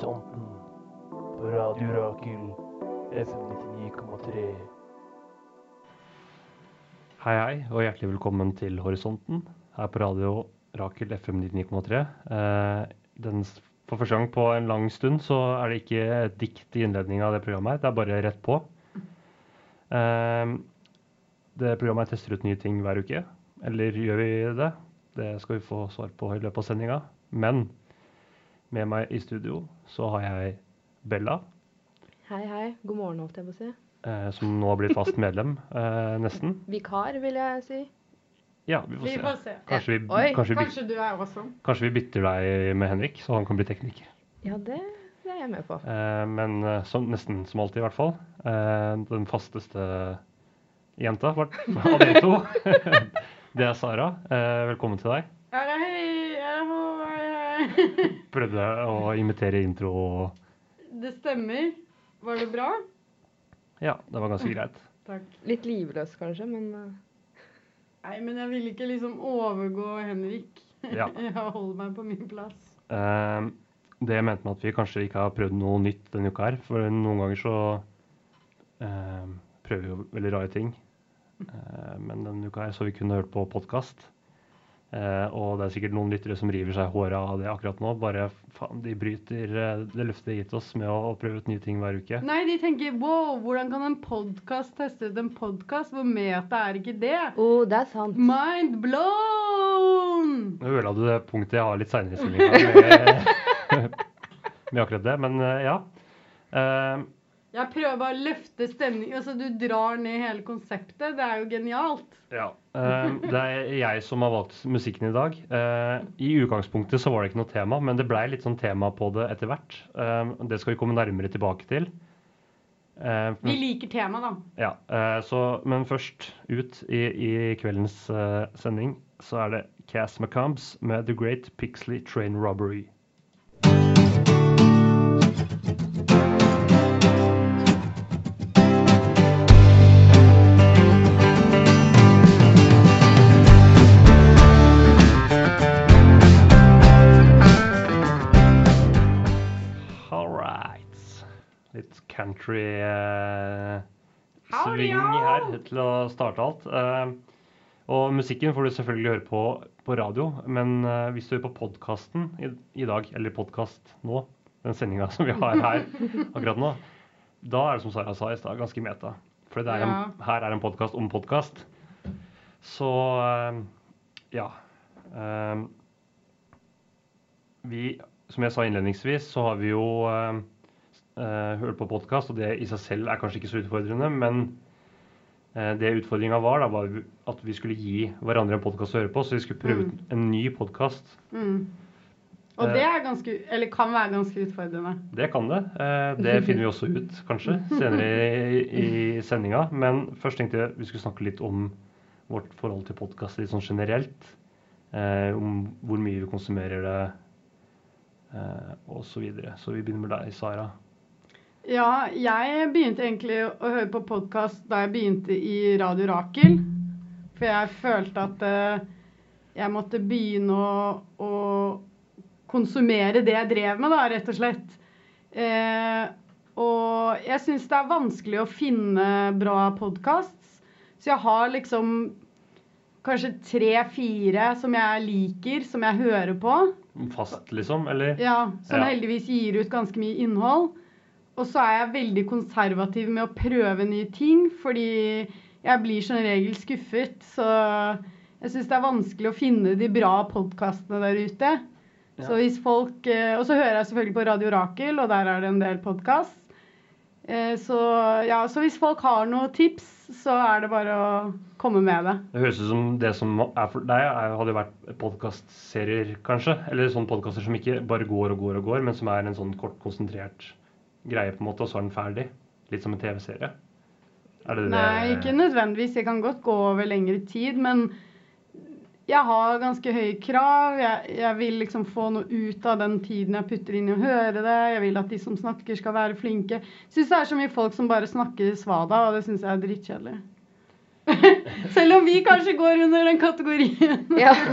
Horisonten på Radio Rakel FM 99,3. Hei, hei, og hjertelig velkommen til Horisonten her på Radio Rakel FM 99,3. Eh, for første gang på en lang stund så er det ikke et dikt i innledningen av det programmet her, det er bare rett på. Eh, det programmet tester ut nye ting hver uke, eller gjør vi det? Det skal vi få svar på i løpet av sendinga. Men med meg i studio så har jeg Bella, Hei, hei. God morgen, holdt jeg på å si. eh, som nå har blitt fast medlem, eh, nesten. Vikar, vil jeg si. Ja, vi får Vi se. får se. Kanskje vi, Oi, kanskje, vi, Kanskje du er også. kanskje vi bytter deg med Henrik, så han kan bli tekniker. Ja, det, det er jeg med på. Eh, men eh, som, nesten som alltid, i hvert fall. Eh, den fasteste jenta av de to. det er Sara. Eh, velkommen til deg. Ja, hei, er det ho, hei, hei. Prøvde å imitere intro og Det stemmer. Var det bra? Ja, det var ganske greit. Takk. Litt livløs, kanskje, men uh, Nei, men jeg vil ikke liksom overgå Henrik. Ja. Jeg holder meg på min plass. Eh, det jeg mente med at vi kanskje ikke har prøvd noe nytt denne uka her. For noen ganger så eh, prøver vi jo veldig rare ting. Eh, men denne uka her så vi kun hørt på podkast. Eh, og det er sikkert noen lyttere som river seg i håret av det akkurat nå. Bare faen, de bryter eh, det løftet de har gitt oss med å, å prøve ut nye ting hver uke. Nei, de tenker wow, hvordan kan en podkast teste ut en podkast hvor meta er ikke det? oh, det er sant. Mind blown! Nå ødela du det punktet jeg har litt seinere i sendinga med, med akkurat det. Men eh, ja. Eh, Jeg prøver bare å løfte stemningen. Altså, du drar ned hele konseptet. Det er jo genialt. Ja. Uh, det er jeg som har valgt musikken i dag. Uh, I utgangspunktet så var det ikke noe tema, men det blei litt sånn tema på det etter hvert. Uh, det skal vi komme nærmere tilbake til. Vi liker temaet, da. ja, så, men først ut i, i kveldens sending så er det Cass McCombs med The Great Pixley Train Robbery. Litt country eh, her til å starte alt. Eh, og musikken får du selvfølgelig høre på på radio, men eh, hvis du hører på podkasten i, i dag, eller podkast nå, den sendinga som vi har her akkurat nå, da er det som Sara sa i stad, ganske meta. For det er en, Ja. her er en podkast om podkast. Så ja. Vi, som jeg sa innledningsvis, så har vi jo eh, hørt på podkast, og det i seg selv er kanskje ikke så utfordrende, men eh, det utfordringa var, da, var at vi skulle gi hverandre en podkast å høre på, så vi skulle prøve ut en ny podkast. Mm. Og det er ganske, eller kan være ganske utfordrende. Det kan det. Eh, det finner vi også ut, kanskje, senere i, i sendinga. Men først tenkte jeg vi skulle snakke litt om vårt forhold til podkast litt sånn generelt. Om hvor mye vi konsumerer det, og så videre. Så vi begynner med deg, Sara. Ja, jeg begynte egentlig å høre på podkast da jeg begynte i Radio Rakel. For jeg følte at eh, jeg måtte begynne å, å konsumere det jeg drev med, da, rett og slett. Eh, og jeg syns det er vanskelig å finne bra podkasts. Så jeg har liksom kanskje tre-fire som jeg liker, som jeg hører på. Fast, liksom? Eller? Ja, som Ja. heldigvis gir ut ganske mye innhold. Og så er jeg veldig konservativ med å prøve nye ting, fordi jeg blir som regel skuffet. Så jeg syns det er vanskelig å finne de bra podkastene der ute. Ja. Så hvis folk, eh, Og så hører jeg selvfølgelig på Radio Rakel, og der er det en del podkast. Så, ja, så hvis folk har noen tips, så er det bare å komme med det. Det høres ut som det som er for deg, er, hadde vært podkastserier, kanskje. Eller sånne podkaster som ikke bare går og går og går, men som er en sånn kort, konsentrert greie, på en måte, og så er den ferdig. Litt som en TV-serie. Er det det Nei, ikke nødvendigvis. Jeg kan godt gå over lengre tid, men jeg har ganske høye krav. Jeg, jeg vil liksom få noe ut av den tiden jeg putter inn i å høre det. Jeg vil at de som snakker, skal være flinke. Syns det er så mye folk som bare snakker svada, og det syns jeg er drittkjedelig. Selv om vi kanskje går under den kategorien. Ja.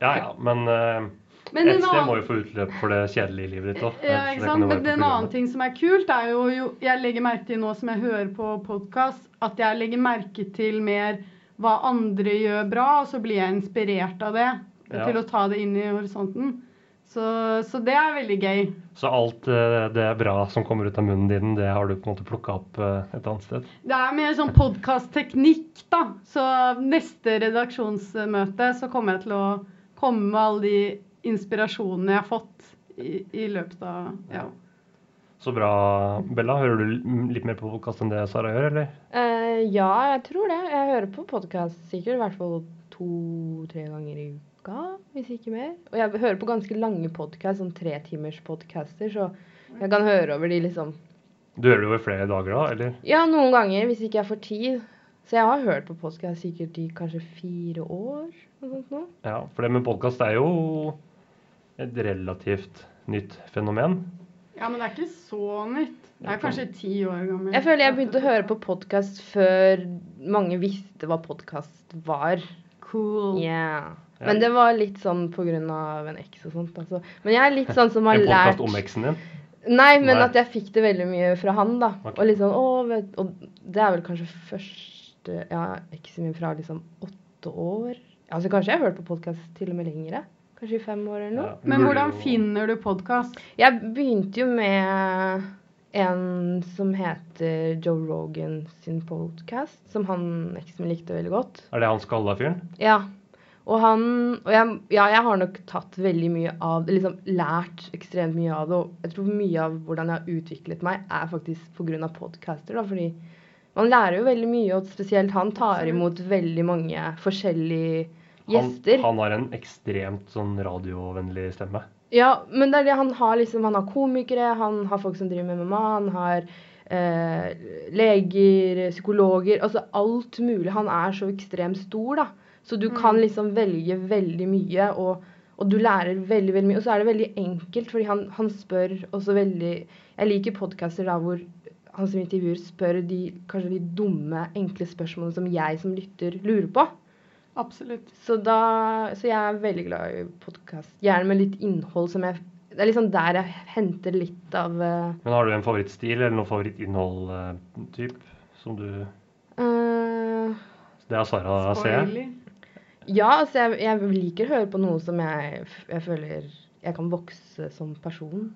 Ja ja, men uh, Men et sted må jo få utløp for det kjedelige livet ditt òg. Ja, ikke sant? Men en annen ting som er kult, er jo, jo Jeg legger merke til nå som jeg hører på podkast, at jeg legger merke til mer hva andre gjør bra, og så blir jeg inspirert av det Ja. til å ta det inn i horisonten. Så, så det er veldig gøy. Så alt eh, det er bra som kommer ut av munnen din, det har du på en måte plukka opp eh, et annet sted? Det er mer sånn podkastteknikk, da. Så neste redaksjonsmøte så kommer jeg til å komme med alle de inspirasjonene jeg har fått i, i løpet av Ja. Så bra. Bella, hører du litt mer på podkast enn det Sara gjør, eller? Uh, ja, jeg tror det. Jeg hører på podkast sikkert i hvert fall to-tre ganger i uka, hvis ikke mer. Og jeg hører på ganske lange podkast, sånn tretimers podcaster, så jeg kan høre over de liksom Du hører det over flere dager da, eller? Ja, noen ganger hvis ikke jeg får tid. Så jeg har hørt på podkast sikkert i kanskje fire år. Noe sånt nå. Ja, for det med podkast er jo et relativt nytt fenomen. ja, men det er ikke så nytt. Det er kanskje ti år gammelt. Jeg føler jeg begynte å høre på podkast før mange visste hva podkast var. Cool. Yeah. Ja. Men det var litt sånn på grunn av en eks og sånt. Altså. Men jeg er litt sånn som har En lært podkast om eksen din. Nei, men Nei. at jeg fikk det veldig mye fra han, da. Okay. Og litt sånn, å, vet, og det er vel kanskje første ja, eksen min fra liksom åtte år. Altså kanskje jeg har hørt på podkast til og med lengre. Kanskje fem år eller noe. Ja, Men hvordan finner du podkast? Jeg begynte jo med en som heter Joe Rogan sin podcast, som han eksen min likte veldig godt. Er det han skalla fyren? Ja. Og han Og jeg, ja, jeg har nok tatt veldig mye av det, liksom lært ekstremt mye av det. Og jeg tror mye av hvordan jeg har utviklet meg, er faktisk pga. podcaster. da, fordi man lærer jo veldig mye, og spesielt han tar imot veldig mange forskjellige gjester. Han, han har en ekstremt sånn radiovennlig stemme. Ja, men det er det han har liksom Han har komikere, han har folk som driver med MMA, han har eh, leger, psykologer Altså alt mulig. Han er så ekstremt stor, da. Så du kan liksom velge veldig mye, og, og du lærer veldig veldig mye. Og så er det veldig enkelt, fordi han, han spør også veldig Jeg liker podcaster da hvor han som intervjuer spør de kanskje de dumme, enkle spørsmålene som jeg som lytter lurer på. Absolutt. Så, da, så jeg er veldig glad i podkast. Gjerne med litt innhold som jeg Det er liksom der jeg henter litt av uh, Men har du en favorittstil eller noe favorittinnhold-typ som du uh, Det er Sara ser jeg. Ja, altså jeg, jeg liker å høre på noe som jeg, jeg føler jeg kan vokse som person.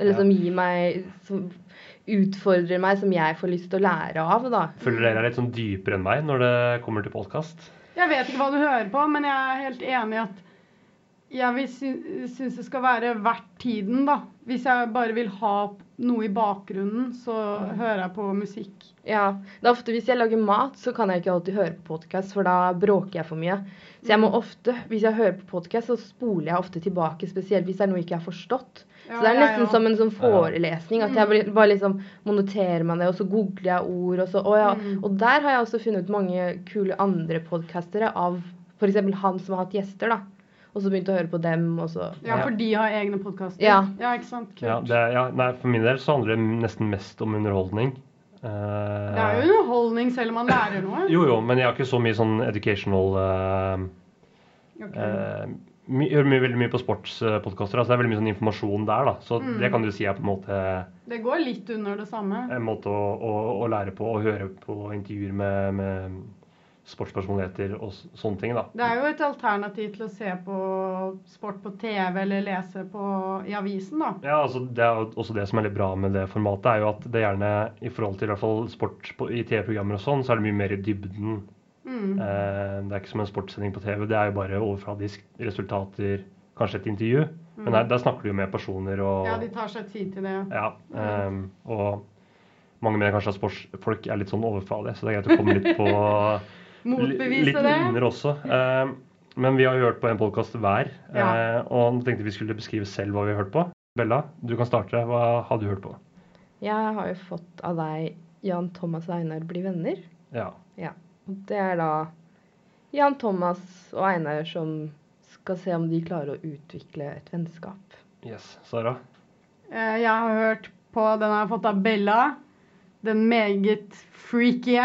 Eller Ja. som gir meg Som utfordrer meg, som jeg får lyst til å lære av, da. Føler dere er litt sånn dypere enn meg når det kommer til podkast? Jeg vet ikke hva du hører på, men jeg er helt enig i at jeg vil sy synes det skal være verdt tiden, da. Hvis jeg bare vil ha noe i bakgrunnen, så hører jeg på musikk. Ja, det er ofte Hvis jeg lager mat, så kan jeg ikke alltid høre på podkast, for da bråker jeg for mye. Så jeg må ofte, hvis jeg hører på podkast, så spoler jeg ofte tilbake, spesielt hvis det er noe jeg ikke har forstått. Ja, så det er nesten nesten ja. som en sånn forelesning. At jeg bare, bare liksom monoterer meg det, og så googler jeg ord. Og, så, å ja. Mm. og der har jeg også funnet mange kule andre podkastere av f.eks. han som har hatt gjester. da. Og så begynte å høre på dem, og så Ja, for de har egne podkaster. Ja. ja, ikke sant. Kult. Ja, det ja, nei, for min del så handler det nesten mest om underholdning. Uh, Det er jo underholdning selv om man lærer noe. Jo, jo, men jeg har ikke så mye sånn educational uh, okay. uh my, hører mye, veldig mye på sportspodkaster. Altså det er veldig mye sånn informasjon der, da. Så Mm. det kan du si er på en måte Det går litt under det samme. en måte å, å, å lære på og høre på intervjuer med, med sportspersonligheter og sånne ting, da. Det er jo et alternativ til å se på sport på TV eller lese på, i avisen, da. Ja, altså Det er også det som er litt bra med det formatet, er jo at det gjerne i forhold til i hvert fall sport på, i TV-programmer og sånn, så er det mye mer i dybden. Mm. Eh, det er ikke som en sportssending på TV, det er jo bare overfladisk resultater, kanskje et intervju. Men Mm. der, der snakker du jo med personer og Ja, de tar seg tid til det. Ja, ehm, og mange mener kanskje at sportsfolk er litt sånn overfladige, så det er greit å komme litt på Motbevise litt det. under også. Ehm, men vi har jo hørt på en podkast hver, Ja. eh, og nå tenkte vi skulle beskrive selv hva vi har hørt på. Bella, du kan starte. Hva har du hørt på? Jeg har jo fått av deg Jan Thomas og Einar blir venner. Ja. ja. det er da Jan Thomas og Einar som skal se om de klarer å utvikle et vennskap. Yes. Sara? Eh, Jeg har hørt på den jeg har fått av Bella. Den meget freaky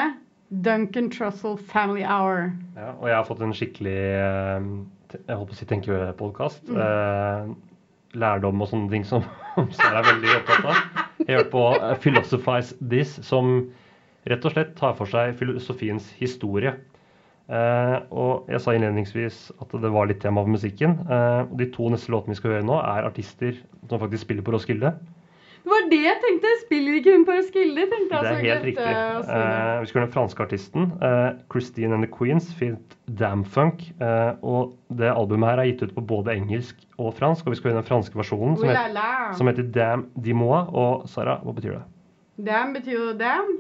Duncan Trussell Family Hour. Ja, og jeg har fått en skikkelig eh, jeg holdt på å si tenkepodkast. Eh, lærdom og sånne ting som Sara er veldig opptatt av. Jeg har hørt på eh, Philosophize This, som rett og slett tar for seg filosofiens historie. Eh, og jeg sa innledningsvis at det var litt tema for musikken. Eh, de to neste låtene vi skal høre nå, er artister som faktisk spiller på Roskilde. Det var det jeg tenkte! Spiller ikke hun på Roskilde? tenkte jeg. Det er helt glemte riktig. Uh. Eh, vi skal høre den franske artisten Uh, Christine and the Queens, fint Damn Funk. eh, og det albumet her er gitt ut på både engelsk og fransk, og vi skal høre den franske versjonen som, het, heter, som heter Damn Dis-moi. Og Sara, hva betyr det? Damn betyr jo damn,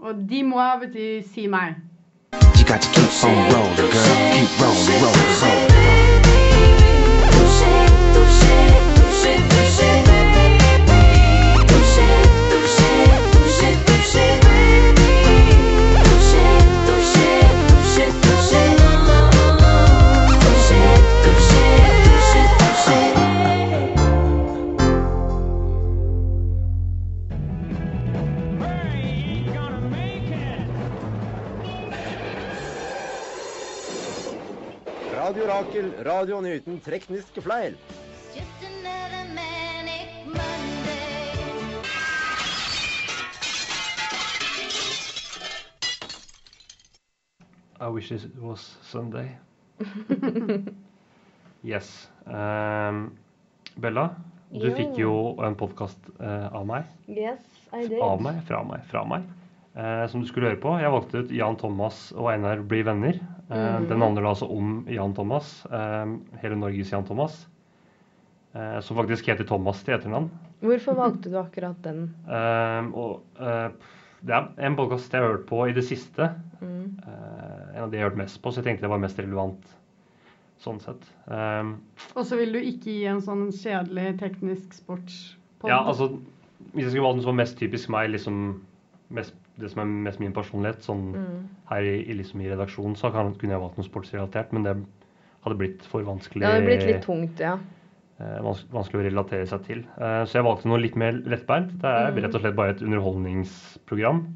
og dis-moi betyr si meg. You got to keep on rolling, girl. Keep rolling, rolling, rolling. Radioen uten tekniske fleil. I wish it was Sunday. yes. Um, Bella, du Jo. fikk jo en podkast av meg. Yes, I did. Av meg, fra meg, fra meg. Uh, som du skulle høre på. Jeg valgte ut Jan Thomas og Einar blir venner. Mhm. Den handler altså om Jan Thomas. eh, hele Norges Jan Thomas. eh, som faktisk heter Thomas til etternavn. Hvorfor valgte du akkurat den? Eh, og eh, det er en podkast jeg har hørt på i det siste. Mm. Eh, en av de jeg har hørt mest på, så jeg tenkte det var mest relevant sånn sett. Um, Og så vil du ikke gi en sånn kjedelig teknisk sportspodd? ja, altså Hvis jeg skulle valgt den som var mest typisk meg, liksom mest, det som er mest min personlighet, sånn Mm. her i, i, liksom, i redaksjonen, så kan, kunne jeg valgt noe sportsrelatert, men det hadde blitt for vanskelig, Det hadde blitt litt tungt, ja. eh, vans vanskelig å relatere seg til. Eh, så jeg valgte noe litt mer lettbeint. Det er Mm. rett og slett bare et underholdningsprogram.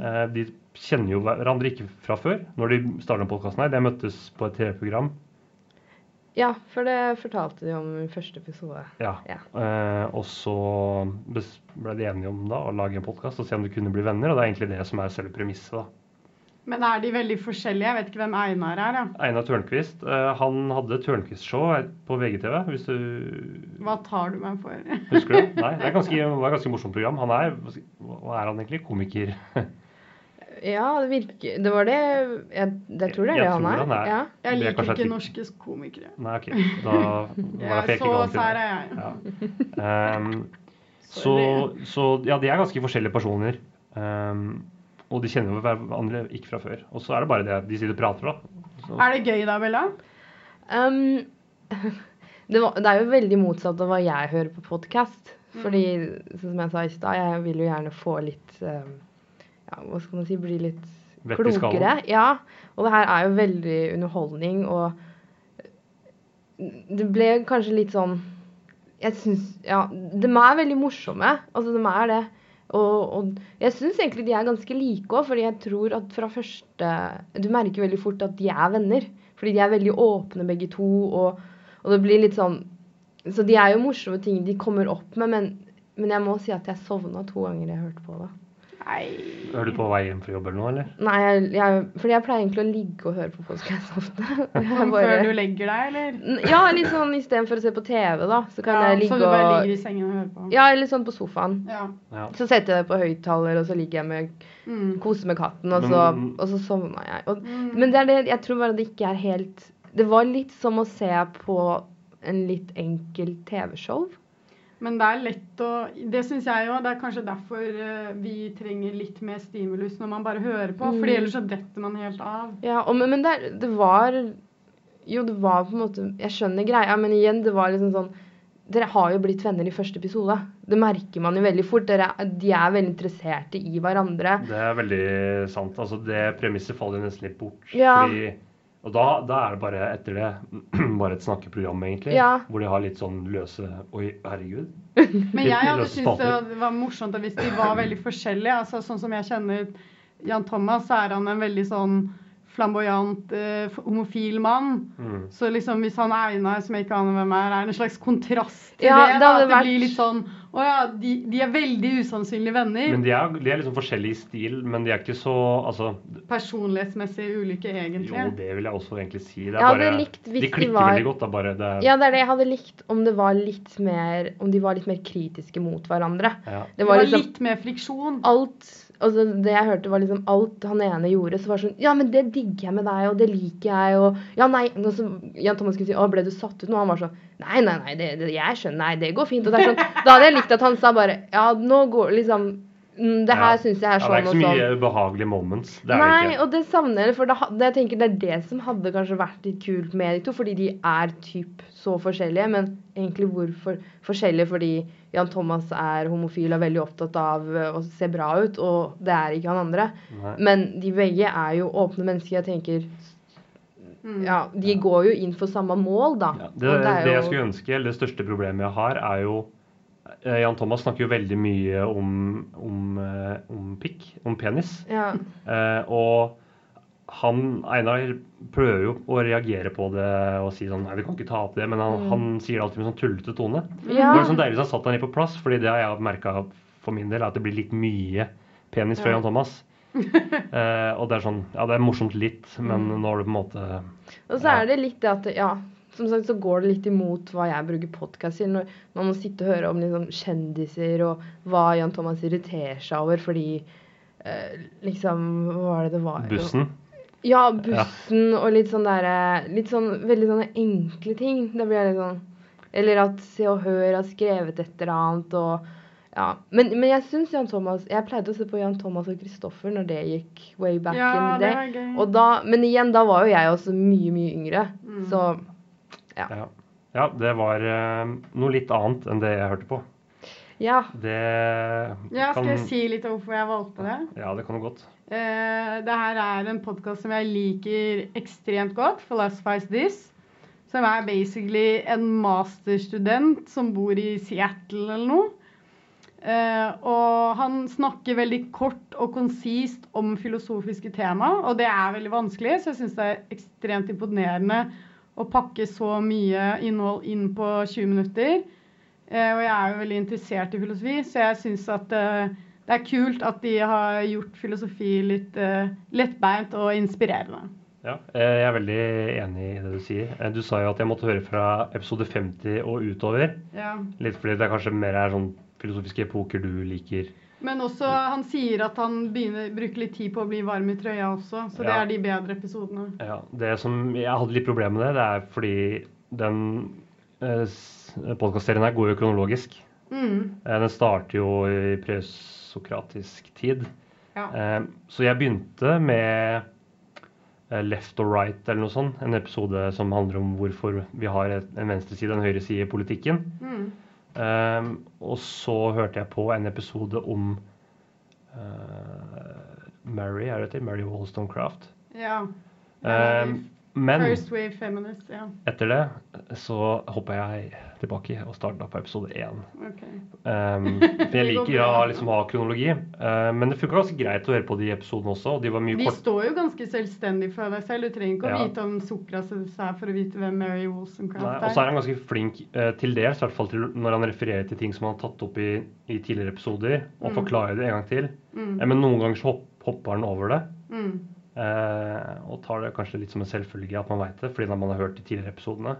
Eh, de kjenner jo hverandre ikke fra før. Når de startet podkasten her, de møttes på et TV-program. Ja, for det fortalte de om i første episode. Ja. Ja. Eh, og så ble de enige om da å lage en podkast og se om de kunne bli venner, og det er egentlig det som er selve premisset. da. Men er de veldig forskjellige? Jeg vet ikke hvem Einar er. da. Einar Tørnquist, eh, han hadde Tørnquist-show på VGTV, hvis du Hva tar du meg for? husker du? Nei, det er ganske, det var et ganske morsomt program. Han er, hva er han egentlig? Komiker? Ja, det virker Det var det Jeg, det tror det er Jeg det han er. han er. Ja. Jeg er liker kanskje ikke norske komikere. Nei, OK. Da var det Jeg så ikke sær er jeg. Ja. Um, så, så ja, de er ganske forskjellige personer. Um, og de kjenner jo hverandre ikke fra før. Og så er det bare det de sitter og prater, da. Så, Er det gøy da, Bella? Um, det, var, det er jo veldig motsatt av hva jeg hører på podkast. Fordi, mm. som jeg sa i stad, jeg vil jo gjerne få litt um, Ja, hva skal man si? Bli litt klokere. Ja. Og det her er jo veldig underholdning, og det ble kanskje litt sånn Jeg syns Ja, de er veldig morsomme. Altså, de er det. Og, og jeg syns egentlig de er ganske like òg, fordi jeg tror at fra første Du merker veldig fort at de er venner. Fordi de er veldig åpne begge to, og, og det blir litt sånn Så de er jo morsomme ting de kommer opp med, men, men jeg må si at jeg sovna to ganger jeg hørte på det. Nei Hører du på vei hjem fra jobb eller noe, eller? Nei, jeg, jeg, fordi jeg pleier egentlig å ligge og høre på podcast ofte. Bare- før du legger deg, eller? Ja, litt sånn istedenfor å se på TV, da. Så kan Ja, jeg ligge så du bare og ligger i sengen og hører på? Ja, eller sånn på sofaen. Ja. Ja. Så setter jeg det på høyttaler, og så ligger jeg med Mm. koser med katten, og så, og så sovna jeg. Og, Mm. men det er det, jeg tror bare det ikke er helt Det var litt som å se på en litt enkel TV-show. Men det er lett å Det syns jeg òg. Det er kanskje derfor eh, vi trenger litt mer stimulus når man bare hører på. Mm. Fordi ellers så detter man helt av. Ja, og, men men det, det var Jo, det var på en måte Jeg skjønner greia, men igjen, det var liksom sånn Dere har jo blitt venner i første episode. Det merker man jo veldig fort. Dere, de er veldig interesserte i hverandre. Det er veldig sant. Altså, det premisset faller nesten litt bort. Ja. Fordi, og da, da er det bare etter det bare et snakkeprogram, egentlig. Ja. Hvor de har litt sånn løse Oi, herregud. Men jeg hadde syntes det var morsomt hvis de var veldig forskjellige. altså Sånn som jeg kjenner Jan Thomas, så er han en veldig sånn flamboyant, eh, homofil mann. Mm. Så liksom hvis han Einar, som jeg ikke aner hvem er, er en slags kontrast til Ja, det, da, det vært- blir litt sånn Å ja, de, de er veldig usannsynlige venner. Men de er, de er liksom forskjellige i stil, men de er ikke så Altså, Personlighetsmessig ulike, egentlig. jo, det vil jeg også egentlig si. Det er Jeg hadde bare, likt hvis de de klikker var- veldig godt, da, bare. Det er, Ja, det er det jeg hadde likt om det var litt mer Om de var litt mer kritiske mot hverandre. ja. Det Det var var liksom litt mer friksjon. alt altså Det jeg hørte, var liksom alt han ene gjorde, så var det sånn Ja, men det digger jeg med deg, og det liker jeg, og Ja, nei og så Jan Thomas skulle si Å, ble du satt ut nå? Han var sånn Nei, nei, nei, det, det, jeg skjønner Nei, det går fint. Og det er sånn Da hadde jeg likt at han sa bare Ja, nå går liksom Det her Ja. syns jeg er ja, det er sånn ikke så sånn. mye ubehagelige moments. Det er Nei, det ikke. og det savner jeg, for det, det, jeg tenker det er det som hadde kanskje vært litt kult med de to, fordi de er typ så forskjellige, men egentlig hvorfor forskjellige? Fordi Jan Thomas er homofil og er veldig opptatt av eh, å se bra ut, og det er ikke han andre. Nei. Men de begge er jo åpne mennesker. Jeg tenker Ja, de går jo inn for samme mål, da. Ja, det, det, det, jo, jeg skulle ønske, eller det største problemet jeg har, er jo Jan Thomas snakker jo veldig mye om, om, eh, om pikk, om penis. ja. Eh, og han, Einar prøver jo å reagere på det og si sånn Nei, vi kan ikke ta opp det. Men han, Mm. han sier det alltid med sånn tullete tone. Ja. Det var sånn deilig at han satt han litt på plass, fordi det har jeg merka for min del, er at det blir litt mye penis fra Ja. Jan Thomas. eh, og det er sånn Ja, det er morsomt litt, men Mm. nå er det på en måte Og så er det litt det at Ja, som sagt så går det litt imot hva jeg bruker podkast til. Når man må sitte og høre om liksom kjendiser og hva Jan Thomas irriterer seg over fordi eh, Liksom Hva var det det var? Bussen. Ja, bussen og litt sånn derre Litt sånn veldig sånne enkle ting. Det blir litt sånn Eller at Se og Hør har skrevet et eller annet og ja. Men, men jeg syns Jan Thomas Jeg pleide å se på Jan Thomas og Kristoffer når det gikk way back Ja, in the det day. men igjen, da var jo jeg også mye, mye yngre. Mm. Så Ja. ja, det var uh, noe litt annet enn det jeg hørte på. ja. Det Ja, kan skal jeg si litt om hvorfor jeg valgte det? Ja, det kan du godt. Uh, det her er en podkast som jeg liker ekstremt godt, Philosophize This. Som er basically en masterstudent som bor i Seattle eller noe. Uh, og han snakker veldig kort og konsist om filosofiske tema, og det er veldig vanskelig, så jeg syns det er ekstremt imponerende å pakke så mye innhold inn på 20 minutter. Eh, og jeg er jo veldig interessert i filosofi, så jeg syns at eh, det er kult at de har gjort filosofi litt eh, lettbeint og inspirerende. Ja, jeg er veldig enig i det du sier. Du sa jo at jeg måtte høre fra episode 50 og utover. Ja. Litt fordi det kanskje mer er sånn filosofiske epoker du liker. Men også, han sier at han begynner, bruker litt tid på å bli varm i trøya også, så det Ja. er de bedre episodene. Ja, det som Jeg hadde litt problemer med det, det er fordi den eh, podkastserien her går jo kronologisk. Mm. Eh, Den starter jo i presokratisk tid. Ja. Eh, Så jeg begynte med eh, Left or Right eller noe sånt. En episode som handler om hvorfor vi har en venstreside og en høyreside i politikken. Mm. Eh, og så hørte jeg på en episode om uh, Mary, er det det? Mary Wollstonecraft. ja. Um, men First Wave Feminist, ja. etter det så hoppa jeg tilbake og starta på episode én. Okay. Um, for jeg liker å liksom, ha kronologi. Uh, men det funka ganske greit å høre på de episodene også. og De var mye De kort. står jo ganske selvstendig for deg selv. Du trenger ikke å Ja. vite om Sokrates er for å vite hvem Mary Nei, er. og så er er. han ganske flink uh, til dels, i hvert fall til når han refererer til ting som han har tatt opp i, i tidligere episoder, og Mm. forklarer det en gang til. Mm. Eh, men noen ganger så hopp, hopper han over det, Mm. eh, og tar det kanskje litt som en selvfølge at man veit det, fordi man har hørt de tidligere episodene.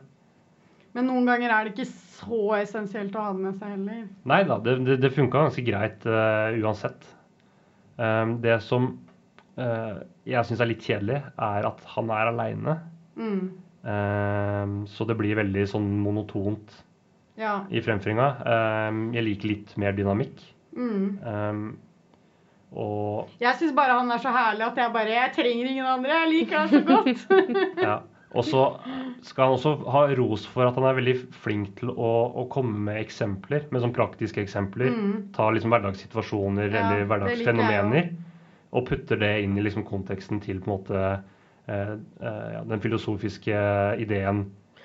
Men noen ganger er det ikke så essensielt å ha det med seg heller. Nei da, det, det, det funka ganske greit uh, uansett. Um, det som uh, jeg syns er litt kjedelig, er at han er aleine. Mm. Um, så det blir veldig sånn monotont Ja. i fremføringa. Um, jeg liker litt mer dynamikk. Mm. Og Jeg syns bare han er så herlig at jeg bare Jeg trenger ingen andre. Jeg liker han så godt. ja. Og så skal han også ha ros for at han er veldig flink til å, å komme med eksempler, med sånn praktiske eksempler. Mm. Ta liksom hverdagssituasjoner Ja, eller hverdagsfenomener, og putter det inn i liksom konteksten til på en måte eh, eh, ja, den filosofiske ideen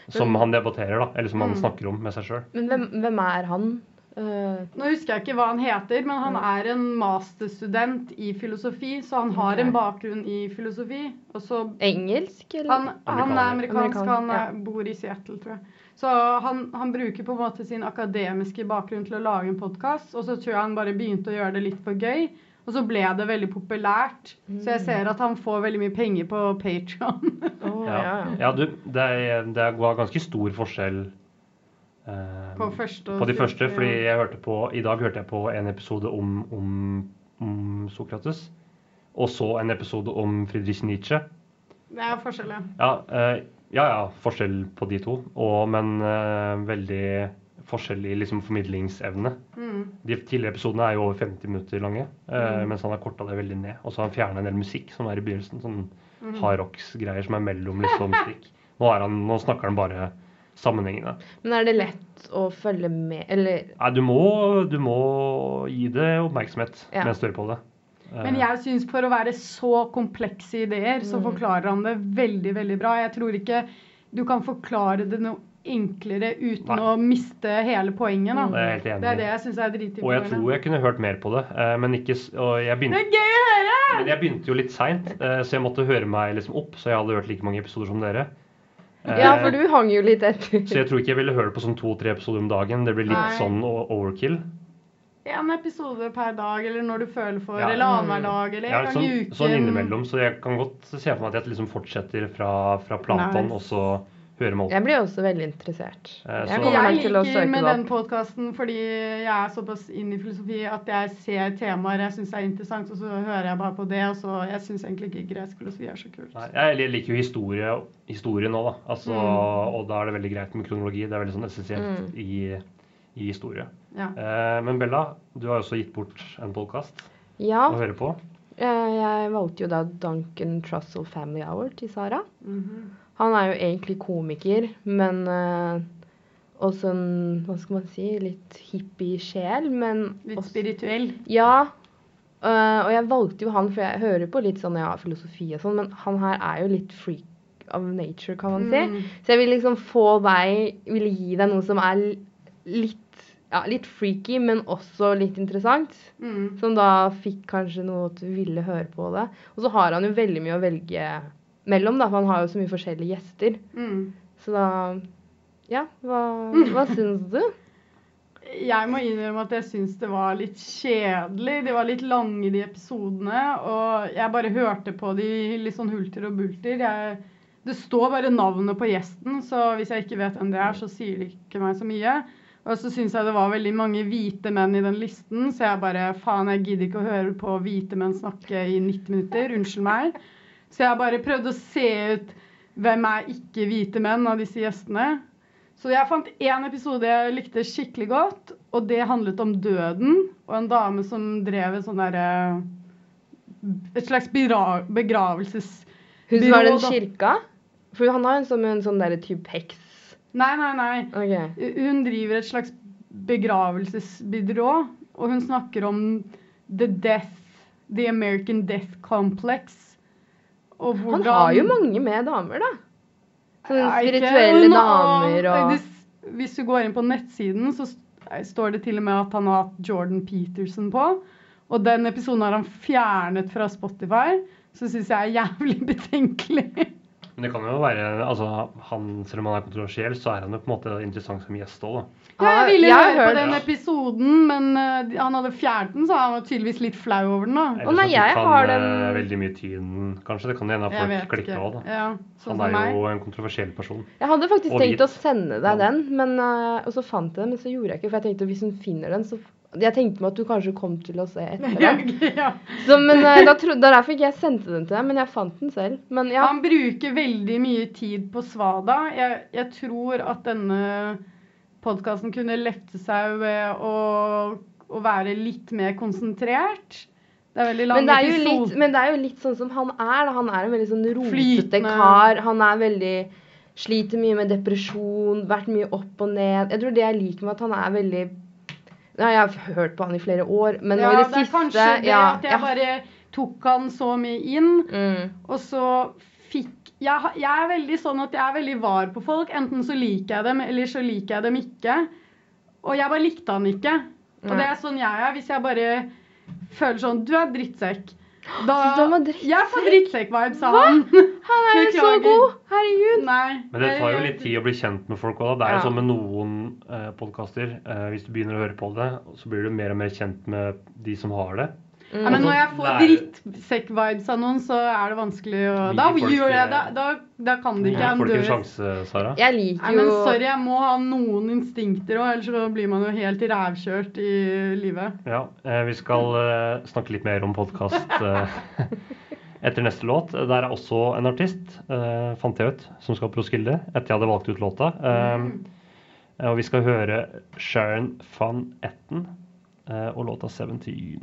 som Men- han debatterer, da, eller som han Mm. snakker om med seg sjøl. Men hvem, hvem er han? Eh, Nå husker jeg ikke hva han heter, men han er en masterstudent i filosofi, så han har en bakgrunn i filosofi. Og så engelsk, eller? han, han er amerikansk, han ja. er, bor i Seattle, tror jeg. Så han, han bruker på en måte sin akademiske bakgrunn til å lage en podkast, og så tror jeg han bare begynte å gjøre det litt for gøy. Og så ble det veldig populært. Så jeg ser at han får veldig mye penger på Patron. oh, ja, Ja, ja. ja du, det, er, det er var ganske stor forskjell eh, På første på de første. Fordi jeg hørte på, i dag hørte jeg på en episode om, om, om Sokrates. Og så en episode om Friedrich Nietzsche. Det er forskjell, ja. Ja, eh, ja, ja, forskjell på de to. Og, men eh, veldig forskjell i liksom formidlingsevne. Mm. De tidligere episodene er jo over 50 minutter lange, eh, Mm. mens han har korta det veldig ned. Og så har han fjerna en del musikk som er i begynnelsen. Sånn Mm. hardrocks-greier som er mellom liksom stikk. Nå, er han, nå snakker han bare sammenhengende. Men er det lett å følge med, eller Nei, du må, du må gi det oppmerksomhet Ja. mens du hører på det. Eh, Men jeg syns for å være så komplekse ideer, så Mm. forklarer han det veldig, veldig bra. Jeg tror ikke du kan forklare det noe enklere uten Nei. å miste hele poenget. Da. Det er jeg helt enig Det er det jeg syns er Og jeg tror jeg kunne hørt mer på det, eh, men ikke jeg Det er gøy å høre! men jeg begynte jo litt seint, så jeg måtte høre meg liksom opp, så jeg hadde hørt like mange episoder som dere. Eh, Ja, for du hang jo litt etter. Så jeg tror ikke jeg ville høre på sånn to-tre episoder om dagen. Det blir litt Nei. sånn overkill. En episode per dag, eller når du føler for, Ja. eller annenhver dag, eller Ja, en gang sånn, i uken. sånn innimellom. Så jeg kan godt se for meg at jeg liksom fortsetter fra, fra Platon, Nice. og så opp. Jeg blir også veldig interessert. Eh, Jeg så- kommer Jeg til å liker med den podkasten fordi jeg er såpass inn i filosofi at jeg ser temaer jeg syns er interessant, og så hører jeg bare på det. Og så Jeg syns egentlig ikke gresk filosofi er så kult. Nei, jeg liker jo historie, historie nå, da. Altså, Mm. Og da er det veldig greit med kronologi. Det er veldig sånn essensielt Mm. i, i historie. Ja. Eh, men Bella, du har jo også gitt bort en podkast Ja, å høre på. eh, jeg valgte jo da Duncan Trussell Family Hour til Sara. Mhm. Han er jo egentlig komiker, men uh, også en, hva skal man si, litt hippie sjel, men Litt også- spirituell. Ja. Uh, og jeg valgte jo han, for jeg hører på litt sånn ja, filosofi og sånn, men han her er jo litt freak of nature, kan man si. Mm. Så jeg vil liksom få deg Ville gi deg noe som er litt ja, litt freaky, men også litt interessant. Mm. Som da fikk kanskje noe at du ville høre på det. Og så har han jo veldig mye å velge mellom, da, han har jo så mye forskjellige gjester. Mm. Så da Ja, hva, hva syns du? Jeg må innrømme at jeg syns det var litt kjedelig. De var litt lange, de episodene. Og jeg bare hørte på de litt sånn hulter og bulter. Jeg, det står bare navnet på gjesten, så hvis jeg ikke vet hvem det er, så sier det ikke meg så mye. Og så syns jeg det var veldig mange hvite menn i den listen, så jeg bare faen, jeg gidder ikke å høre på hvite menn snakke i 90 minutter. Unnskyld meg. Så jeg bare prøvde å se ut hvem er ikke hvite menn av disse gjestene. Så jeg fant én episode jeg likte skikkelig godt, og det handlet om døden. Og en dame som drev et sånn derre Et slags begravelsesbyrå. Hun som har den kirka? For han har en sånn, en sånn derre type heks. Nei, nei, nei. Okay. Hun driver et slags begravelsesbyrå, og hun snakker om the death, the American death complex. Og Han har jo mange med damer, da. Sånne Ja, ikke- spirituelle damer og Hvis, hvis du går inn på nettsiden, så står det til og med at han har hatt Jordan Peterson på. Og den episoden har han fjernet fra Spotify. Så syns jeg er jævlig betenkelig. Men det kan jo være altså, han, Selv om han er kontroversiell, så er han jo på en måte interessant som gjest òg, da. Ja, jeg ville høre på den episoden, men uh, han hadde fjernet den, så han var tydeligvis litt flau over den. da. Ellers nei, at du jeg har eh, den- veldig mye tiden, kanskje. Det kan hende at folk klikker òg, da. Ja, sånn Han er meg. jo en kontroversiell person. Jeg hadde faktisk Og tenkt hvit. å sende deg den, men, uh, og så fant jeg den, men så gjorde jeg ikke. For jeg tenkte at hvis hun finner den, så Jeg tenkte meg at du kanskje kom til å se etter den. ja. Så, men øh, da er derfor ikke jeg sendte den til deg, men jeg fant den selv. Men ja. Han bruker veldig mye tid på svada. Jeg, jeg tror at denne podkasten kunne lette seg ved å, å være litt mer konsentrert. Det er veldig lang Men det, er litt, men det er jo litt sånn som han er. da. Han er en veldig sånn rotete kar. Han er veldig Sliter mye med depresjon, vært mye opp og ned. Jeg tror det jeg liker med at han er veldig ja, Jeg har hørt på han i flere år, men nå ja, i det, det siste kanskje det ja, at jeg bare tok han så mye inn, Mm. og så fikk jeg, jeg er veldig sånn at jeg er veldig var på folk. Enten så liker jeg dem, eller så liker jeg dem ikke. Og jeg bare likte han ikke. Og det er sånn jeg er. Hvis jeg bare føler sånn Du er drittsekk. Da da drittsekk? Jeg får drittsekk-vibes av han. Han er jo så god! Herregud. Nei. Men det tar jo litt tid å bli kjent med folk òg. Det er jo Ja. sånn med noen eh, podkaster. Eh, hvis du begynner å høre på det, så blir du mer og mer kjent med de som har det. Mm. Ja, men når jeg får drittsekk-vibes av noen, så er det vanskelig å Da gjør jeg det? det. Da, da kan det ikke. Får I'm du ikke en sjanse, Sara? Jeg liker Nei, jo men sorry, jeg må ha noen instinkter òg, ellers så blir man jo helt rævkjørt i livet. Ja, eh, vi skal eh, snakke litt mer om podkast eh, etter neste låt. Der er også en artist, eh, fant jeg ut, som skal på Roskilde etter jeg hadde valgt ut låta. Eh, og vi skal høre Sharon van Etten eh, og låta 17.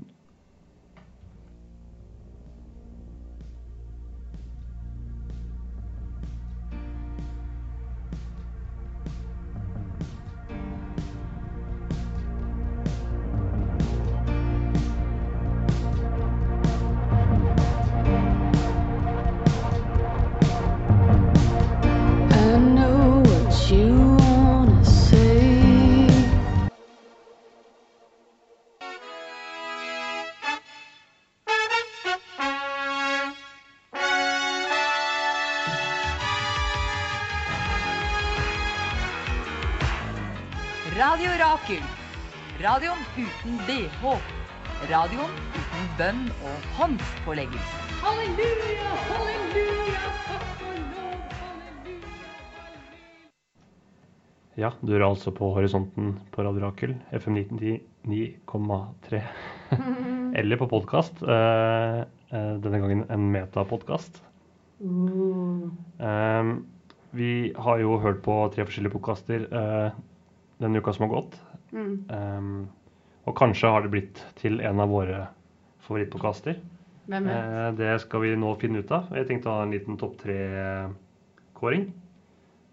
Radio Rakel. Radioen uten BH. Radioen uten bønn og håndspåleggelse. Halleluja, halleluja, takk og lov, halleluja. Ja, du er altså på Horisonten på Radio Rakel, FM 9,3. Eller på podkast. Eh, eh, denne gangen en metapodkast. Eh, vi har jo hørt på tre forskjellige podkaster eh, denne uka som har gått. Mm. Um, og kanskje har det blitt til en av våre favorittpodkaster. Uh. Eh, det skal vi nå finne ut av. Jeg tenkte å ha en liten topp tre-kåring.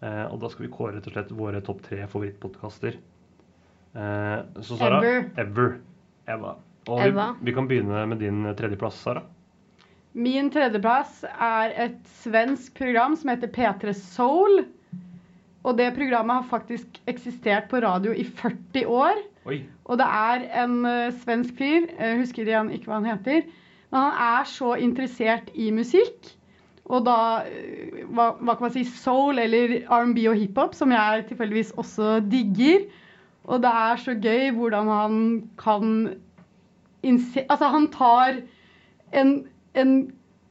Uh, og da skal vi kåre rett og slett våre topp tre favorittpodkaster. Uh, så Sara Ever. Ever. Eva. Og Eva. Vi, vi kan begynne med din tredjeplass, Sara. Min tredjeplass er et svensk program som heter P3 Soul. Og det programmet har faktisk eksistert på radio i 40 år. Oi. Og det er en uh, svensk fyr, jeg husker igjen ikke hva han heter, men han er så interessert i musikk. Og da, eh, hva, hva kan man si, soul eller R&B og hiphop, som jeg tilfeldigvis også digger. Og det er så gøy hvordan han kan innse Altså, han tar en, en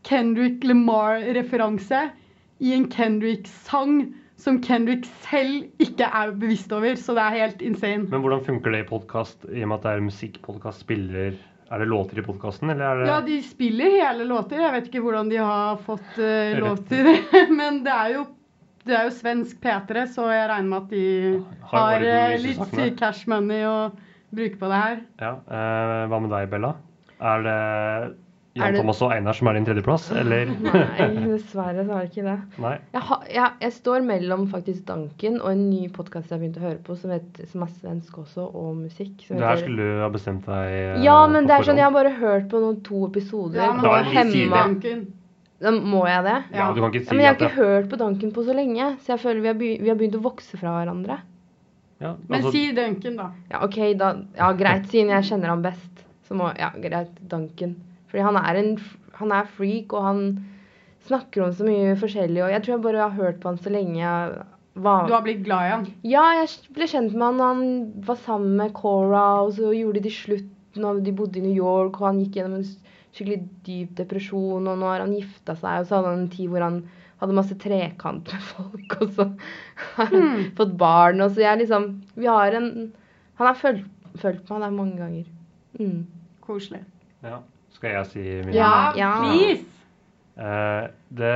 Kendrick Lamar-referanse i en Kendrick-sang som Kendrick selv ikke er bevisst over, så det er helt insane. Men hvordan funker det i podkast, i og med at det er musikkpodkast? Spiller Er det låter i podkasten, eller er det Ja, de spiller hele låter. Jeg vet ikke hvordan de har fått uh, lov til det. Men det er jo, det er jo svensk P3, så jeg regner med at de Har har disse litt cash money å bruke på det her. Ja. uh, hva med deg, Bella? Er det Jan Thomas og Einar som er din tredjeplass, eller? Nei, dessverre så er det ikke det. Nei. Jeg, ha, jeg, jeg står mellom faktisk Danken og en ny podkast jeg har begynt å høre på, som, heter, som er svensk også, og musikk. Som Det her heter- skulle du ha bestemt deg eh, Ja, men det er sånn, jeg har bare hørt på noen to episoder Ja, men Da er hemma Da Må jeg det? Ja, du kan ikke Ja, men jeg har ikke hørt på Danken på så lenge, så jeg føler vi har, begy vi har begynt å vokse fra hverandre. ja, Men altså, si Duncan, da. Ja, OK, da Ja, greit, siden jeg kjenner han best, så må Ja, greit, Duncan. Fordi han er en Han er freak, og han snakker om så mye forskjellig, og jeg tror jeg bare har hørt på han så lenge jeg var Du har blitt glad i han. Ja, jeg ble kjent med han da han var sammen med Cora, og så gjorde de slutt når de bodde i New York, og han gikk gjennom en skikkelig dyp depresjon, og nå har han gifta seg, og så hadde han en tid hvor han hadde masse trekant med folk, og så har han fått barn, og så jeg liksom Vi har en Han har fulgt meg der mange ganger. Mm. Koselig. ja. Skal jeg si min? Ja, ja. please! Uh, det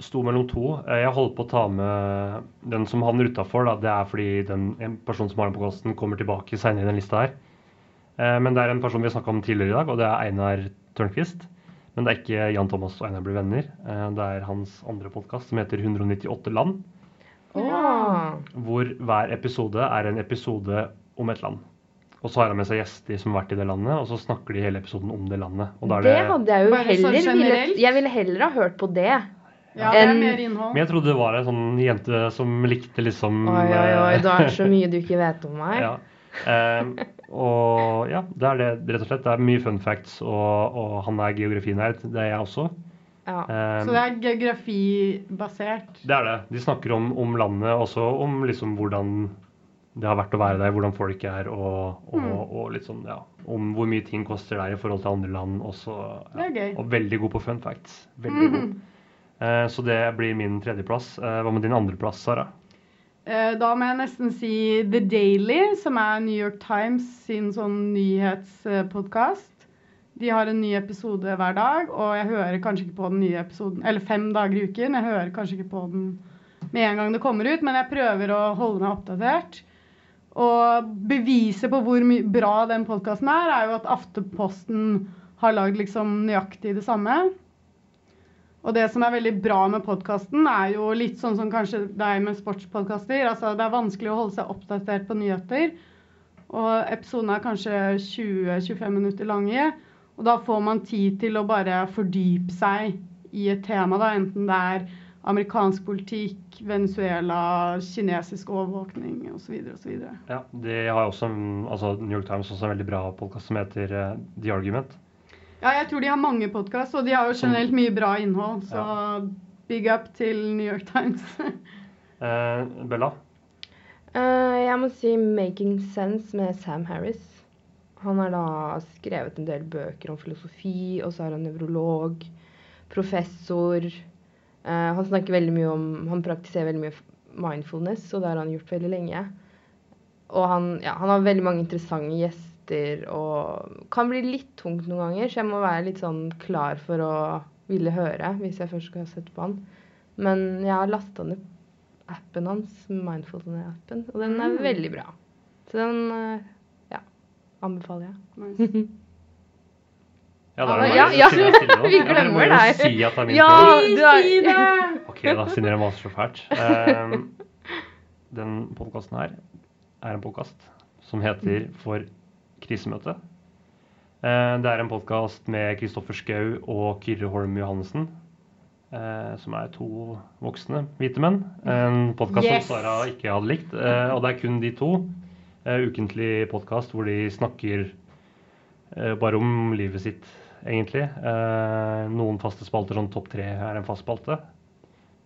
sto mellom to. Eh, jeg holdt på å ta med den som havner utafor. Det er fordi den en person som har den på kosten, kommer tilbake seinere i den lista her. Eh, men det er en person vi har snakka om tidligere i dag, og det er Einar Tørnquist. Men det er ikke Jan Thomas og Einar blir venner. Eh, det er hans andre podkast som heter 198 land. Oh. Hvor hver episode er en episode om et land. Og så har han med seg gjester som har vært i det landet, og så snakker de hele episoden om det landet. Og da er Det det hadde jeg jo sånn heller ville... Jeg ville heller ha hørt på det. Ja, det er mer innhold. Men jeg trodde det var en sånn jente som likte liksom Oi, oi, oi, eh, det er så mye du ikke vet om meg. Ja. Um, og ja, det er det rett og slett. Det er mye fun facts, og, og han er geografinerd. Det er jeg også. Ja. Um, Så det er geografibasert. det er det. De snakker om, om landet, også om liksom hvordan det har vært å være der, hvordan folk er, og, og, Mm. og litt sånn, ja, om hvor mye ting koster der i forhold til andre land. Også, gøy. Og veldig god på fun facts. Veldig god. Mhm. Eh, så det blir min tredjeplass. Eh, hva med din andreplass, Sara? Eh, Da må jeg nesten si The Daily, som er New York Times sin sånn nyhetspodkast. De har en ny episode hver dag, og jeg hører kanskje ikke på den nye episoden Eller fem dager i uken. Jeg hører kanskje ikke på den med en gang det kommer ut, men jeg prøver å holde meg oppdatert. Og beviset på hvor bra den podkasten er, er jo at Afteposten har lagd liksom nøyaktig det samme. Og det som er veldig bra med podkasten, er jo litt sånn som kanskje deg med sportspodkaster. Altså, det er vanskelig å holde seg oppdatert på nyheter. Og episodene er kanskje 20-25 minutter lange. Og da får man tid til å bare fordype seg i et tema, da. Enten det er amerikansk politikk, Venezuela, kinesisk overvåkning osv. osv. Ja, De har også altså New York Times også en veldig bra podkast som heter eh, The Argument. Ja, jeg tror de har mange podkast, og de har jo generelt mye bra innhold. Så big up til New York Times. Eh, Bella? Eh, jeg må si 'Making Sense' med Sam Harris. Han har da skrevet en del bøker om filosofi, og så er han nevrolog, professor. Eh, han snakker veldig mye om Han praktiserer veldig mye mindfulness, og det har han gjort veldig lenge. Og han, ja, han har veldig mange interessante gjester og kan bli litt tungt noen ganger, så jeg må være litt sånn klar for å ville høre hvis jeg først skal sette på han. Men jeg har lasta ned appen hans, Mindfulness-appen, og den er Mm. veldig bra. Så den eh, ja, anbefaler jeg. Ja, Ja, da er det ja, meg ja. Vi Ja, men glemmer jeg deg. Si at det er min Ja, tur. du er Si det! Ok, da, siden dere maser så fælt. Ehm, den podkasten her er en podkast som heter For krisemøte. Eh, det er en podkast med Kristoffer Schou og Kyrre Holm Johannessen. eh, som er to voksne hvite menn. En podkast Yes! som Sara ikke hadde likt. eh, og det er kun de to. Eh, ukentlig podkast hvor de snakker eh, bare om livet sitt, egentlig. Eh, noen faste spalter, sånn topp tre er en fast spalte.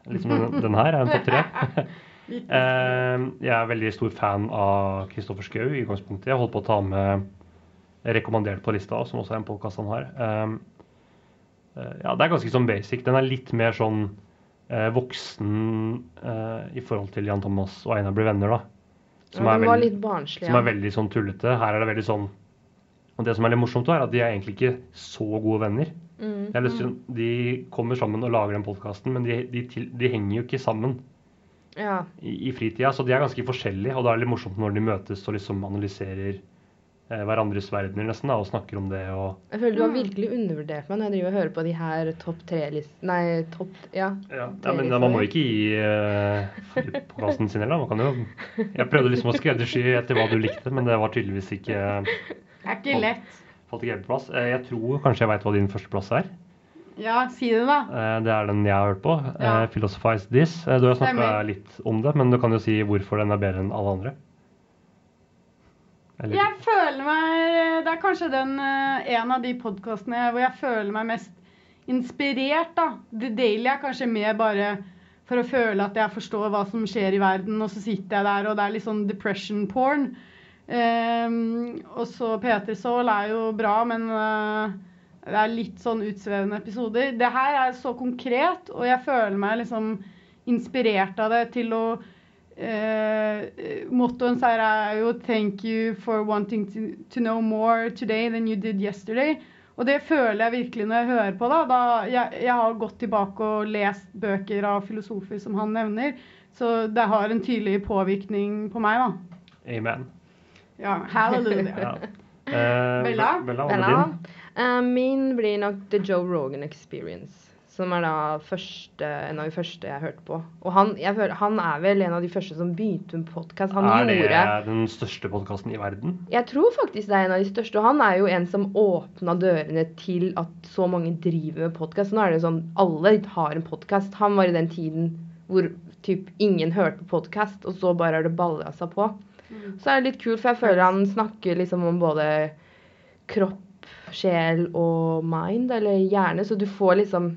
Liksom den, den her er en topp tre. Eh, jeg er veldig stor fan av Kristoffer Schou i utgangspunktet. Jeg holdt på å ta med Rekommandert på lista, som også er en podkast han har. Eh, ja, det er ganske sånn basic. Den er litt mer sånn eh, voksen eh, i forhold til Jan Thomas og Einar blir venner, da. Ja, den var veldig- litt barnslig, Som ja. er veldig sånn tullete. Her er det veldig sånn Og det som er litt morsomt, er at de er egentlig ikke så gode venner. Mm. Jeg har lyst til, de kommer sammen og lager den podkasten, men de, de, til, de henger jo ikke sammen Ja. i, i fritida. Så de er ganske forskjellige, og da er det litt morsomt når de møtes og liksom analyserer eh, hverandres verdener nesten, da, og snakker om det og Jeg føler du har virkelig undervurdert meg når jeg driver og hører på de her topp tre-listene Nei, topp Ja. Ja, men man må ikke gi uh, podkasten sin heller. Man kan jo Jeg prøvde liksom å skreddersy etter hva du likte, men det var tydeligvis ikke Det er ikke lett. Falt ikke helt på plass. Eh, Jeg tror kanskje jeg veit hva din førsteplass er. Ja, si det, da. Eh, Det er den jeg har hørt på. Ja. Eh, Philosophize This. Du har snakka litt om det, men du kan jo si hvorfor den er bedre enn alle andre. Eller, Jeg føler meg Det er kanskje den en av de podkastene hvor jeg føler meg mest inspirert, da. The Daily er kanskje mer bare for å føle at jeg forstår hva som skjer i verden, og så sitter jeg der, og det er litt sånn depression porn. Ehm, og så Peter Saal er jo bra, men eh, det er litt sånn utsvevende episoder. Det her er så konkret, og jeg føler meg liksom inspirert av det til å eh, Mottoen her er jo 'Thank you for wanting to, to know more today than you did yesterday'. Og det føler jeg virkelig når jeg hører på Da, Da jeg, jeg har gått tilbake og lest bøker av filosofer som han nevner, så det har en tydelig påvirkning på meg, da. Amen. Ja, halleluja. Ja. Eh, Bella? Bella, Bella. Eh, min blir nok The Joe Rogan Experience. Som er da første, en av de første jeg hørte på. Og han, jeg føler, han er vel en av de første som begynte med podkast. Han er gjorde det den største podkasten i verden? Jeg tror faktisk det er en av de største. Og han er jo en som åpna dørene til at så mange driver med podkast. Nå er det jo sånn alle har en podkast. Han var i den tiden hvor typ ingen hørte på podkast, og så bare har det balla seg på. Så er det litt kult, for jeg føler han snakker liksom om både kropp, sjel og mind, eller hjerne, så du får liksom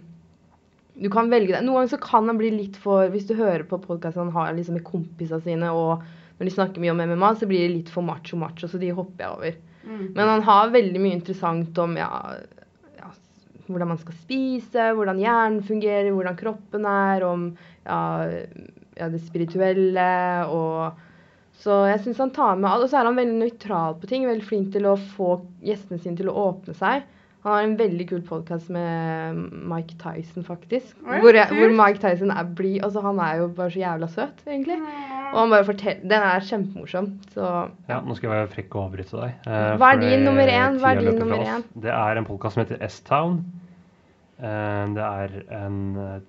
Du kan velge det. Noen ganger så kan han bli litt for Hvis du hører på podkasten han har liksom med kompisene sine, og når de snakker mye om MMA, så blir det litt for macho-macho, så de hopper jeg over. Mm. Men han har veldig mye interessant om ja, ja, hvordan man skal spise, hvordan hjernen fungerer, hvordan kroppen er, om ja, ja, det spirituelle og Så jeg syns han tar med alt. Og så er han veldig nøytral på ting. Veldig flink til å få gjestene sine til å åpne seg. Han har en veldig kul podkast med Mike Tyson, faktisk. Oi, hvor, jeg, hvor Mike Tyson er blid. Altså, han er jo bare så jævla søt, egentlig. Og han bare forteller Den er kjempemorsom. Så Ja, nå skal jeg være frekk og avbryte deg. eh, Hva er din nummer én? Hva er din nummer én? Det er en podkast som heter S-Town. Eh, Det er en eh,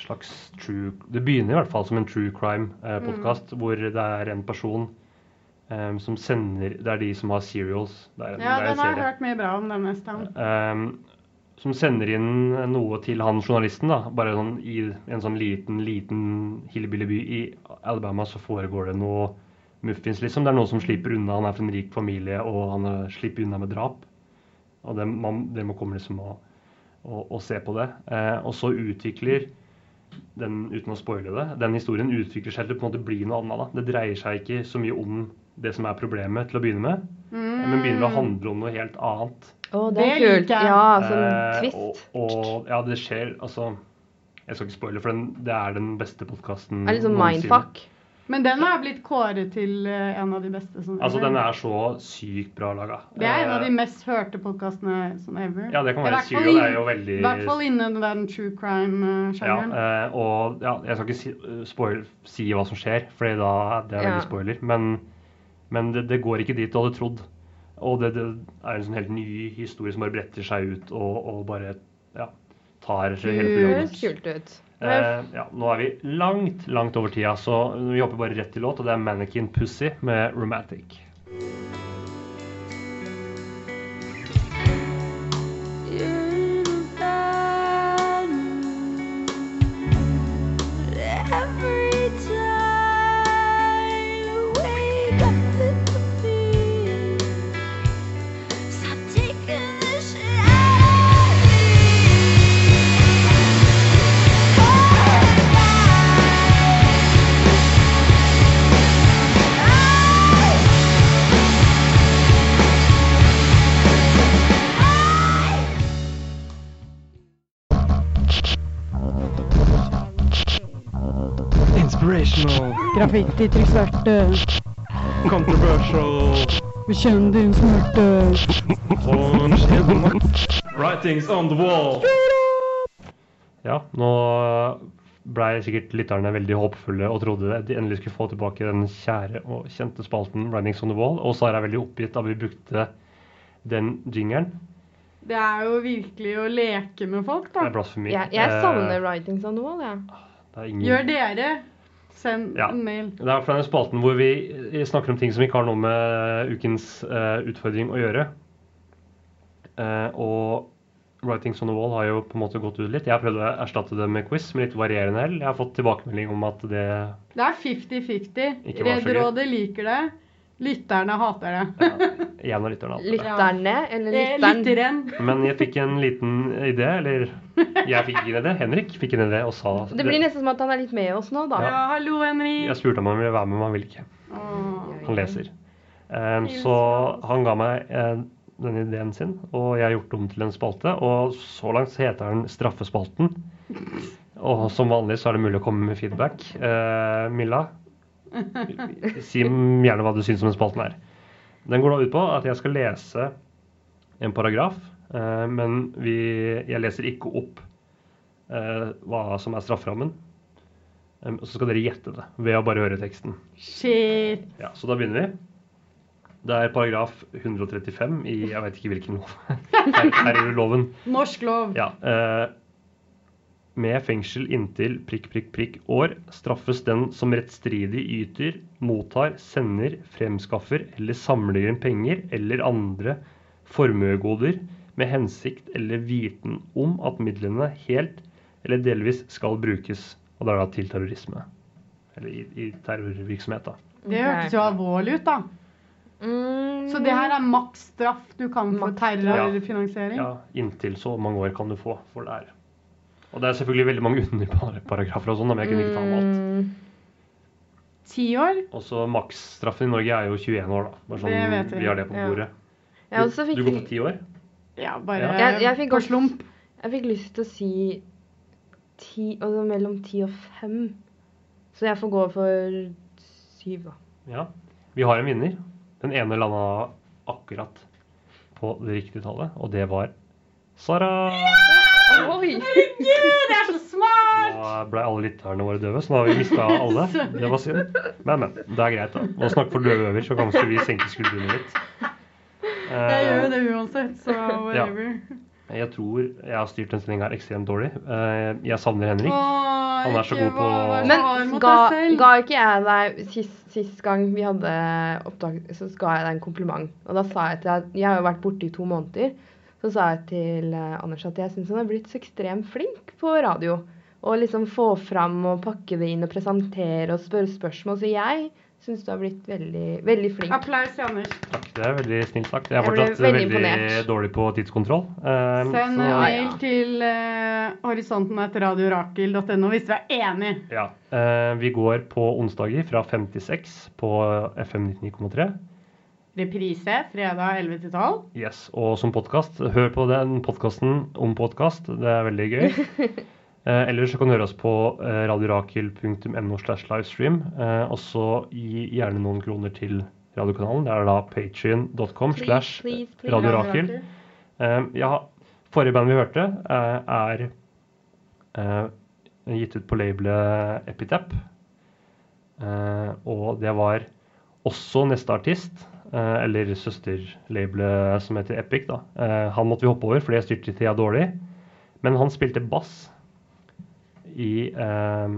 slags true Det begynner i hvert fall som en true crime-podkast, Mm. hvor det er en person um, som sender Det er de som har serials. Er en, Ja, den har jeg hørt mye bra om, den nesten. Um, som sender inn noe til han journalisten. da, Bare sånn i en sånn liten liten hillbilly-by i Alabama så foregår det noe muffins, liksom. Det er noen som slipper unna. Han er fra en rik familie, og han eh, slipper unna med drap. Og det, man, det må komme liksom og, og, og se på det. Eh, og så utvikler den, uten å spoile det, den historien utvikler seg til på en måte bli noe annet. da. Det dreier seg ikke så mye om det som er problemet til å begynne med, men begynner å handle om noe helt annet. Oh, det er kult. Ja, som Eh, twist. Og, og ja, det skjer altså Jeg skal ikke spoile, for den, det er den beste podkasten litt sånn mindfuck. Men den har blitt kåret til eh, en av de beste. Sånn, Altså, den er så sykt bra laga. Det er en av de mest hørte podkastene som ever. Ja, det kan være sykt, og det er jo veldig I hvert fall innen den true crime-sjangeren. Ja, og ja, jeg skal ikke si, spoil, si hva som skjer, for da det er Ja. veldig spoiler. Men, men det, det går ikke dit du hadde trodd. Og det, det er en sånn helt ny historie som bare bretter seg ut og, og bare ja, tar hele høres kult ut. Eh, ja, nå er vi langt, langt over tida, så vi hopper bare rett til låt, og det er Mannequin Pussy med Romantic. Graffiti, trykk sverte, controversial, bekjenn din smerte. writings on the wall. Ja, nå blei sikkert lytterne veldig håpefulle og trodde de endelig skulle få tilbake den kjære og kjente spalten Writings on the Wall, og Sara er veldig oppgitt da vi brukte den jingeren. Det er jo virkelig å leke med folk, Det er blasfemi. Jeg, jeg Eh, savner writings on the wall, jeg. det er ingen... Gjør dere. Send Ja. en mail. Det er fra den spalten hvor vi snakker om ting som ikke har noe med ukens uh, utfordring å gjøre. Uh, og Writings on the Wall har jo på en måte gått ut litt. Jeg har prøvd å erstatte det med quiz med litt varierende hell. Jeg har fått tilbakemelding om at det Det er 50-50. Ikke var så gøy. Redd-rådet liker det. Lytterne hater det. ja, en av lytterne hater det. Lytterne, eller Eh, lytteren? Lytteren. Men jeg fikk en liten idé, eller jeg fikk ikke en idé. Henrik fikk en idé og sa Det blir nesten som at han er litt med oss nå, da. Ja, hallo, Henrik. Jeg spurte om han ville være med, men han ville ikke. Åh. Han leser. Um, så han ga meg uh, denne ideen sin, og jeg har gjort om til en spalte. Og så langt så heter den Straffespalten. Og som vanlig så er det mulig å komme med feedback. Uh, Milla, si gjerne hva du syns om den spalten her. Den går da ut på at jeg skal lese en paragraf, eh, men vi, jeg leser ikke opp eh, hva som er strafferammen. Og så skal dere gjette det ved å bare høre teksten. Shit. Ja, Så da begynner vi. Det er paragraf 135 i jeg vet ikke hvilken lov. Her, her er loven. Norsk lov. Ja. Eh, med fengsel inntil prikk, prikk, prikk år straffes den som rettstridig yter, mottar, sender, fremskaffer eller samler inn penger eller andre formuegoder med hensikt eller viten om at midlene helt eller delvis skal brukes. Og det er da til terrorisme. Eller i, i terrorvirksomhet, da. Det hørtes jo alvorlig ut, da. Mm, Så det her er maks straff du kan få terrorfinansiering? terrorfinansiering? Ja, inntil så mange år kan du få for det her. Og det er selvfølgelig veldig mange underparagrafer og sånn, men jeg kunne ikke ta med alt. Mm, Ti år? Og så maksstraffen i Norge er jo 21 år, da. Bare sånn, Det vet vi. har det på bordet. Ja. Du, fikk du går for ti år? Ja, bare Ja. Jeg, jeg, fikk på slump. jeg fikk lyst til å si ti, altså mellom ti og fem. Så jeg får gå for syv, da. Ja. Vi har en vinner. Den ene landa akkurat på det riktige tallet, og det var Sara. Oi! Herregud, det er så smart! Nå ble alle lytterne våre døve, så nå har vi mista alle. Det var synd. Men, men. Det er greit, da. Å snakke for døve øver, så kanskje vi senker skuldrene litt. Jeg gjør jo Eh, det uansett, så whatever. jeg tror jeg har styrt den stillinga ekstremt dårlig. Eh, Jeg savner Henrik. Åh, Han er så god på- Men ga, ga ikke jeg deg sist, sist gang vi hadde opptak, så ga jeg deg en kompliment. Og da sa jeg til deg Jeg har jo vært borte i to måneder. Så sa jeg til eh, Anders at jeg syns han er blitt så ekstremt flink på radio. Og liksom få fram og pakke det inn og presentere og spørre spørsmål. Så jeg syns du har blitt veldig, veldig flink. Applaus til Anders. Takk, det er veldig snilt sagt. Jeg er fortsatt veldig veldig, dårlig på tidskontroll. Um, Send så- mail til uh, horisonten etter radiorakel.no hvis du er enig. Ja. Uh, vi går på onsdager fra 56 på FM 99,3. Reprise fredag 11 til 12. Yes. Og som podkast, hør på den podkasten om podkast. Det er veldig gøy. Eh, ellers så kan du høre oss på eh, radiorakel.no slash livestream. Eh, og så gi gjerne noen kroner til radiokanalen. Det er da patrion.com slash radiorakel. Eh, ja, forrige band vi hørte, eh, er eh, gitt ut på labelet Epitap. Eh, og det var også neste artist, eller søsterlabelet som heter Epic. da. Eh, han måtte vi hoppe over fordi jeg styrte tida dårlig. Men han spilte bass i eh,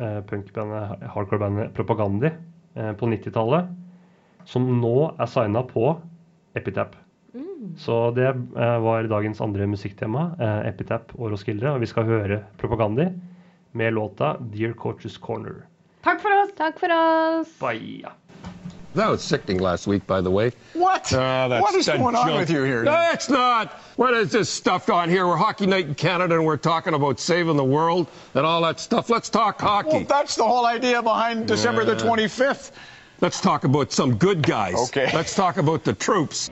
eh, punkbandet, hardcore-bandet Propagandi eh, på 90-tallet. Som nå er signa på Epitap. Så det eh, var dagens andre musikktema, eh, Epitap og Roskilde. Og vi skal høre Propagandi med låta 'Dear Coaches Corner'. Takk for oss. Takk for oss. Bye. That was sickening last week, by the way. What? Uh, that's what is that going on with you here? No, it's not. What is this stuff on here? We're Hockey Night in Canada and we're talking about saving the world and all that stuff. Let's talk hockey. Well, that's the whole idea behind December the 25th. Let's talk about some good guys. Okay. Let's talk about the troops.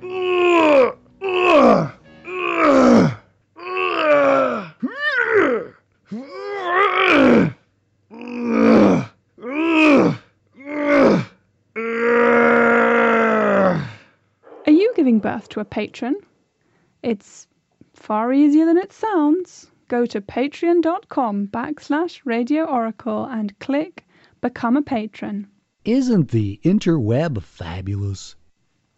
Are you giving birth to a patron? It's far easier than it sounds. Go to patreon.com backslash radio oracle and click Become a Patron. Isn't the interweb fabulous?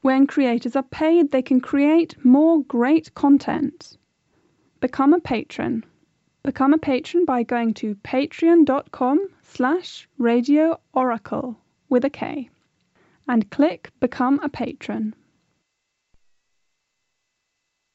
When creators are paid, they can create more great content. Become a patron. Become a patron by going to patreon.com slash radio oracle with a K and click Become a Patron.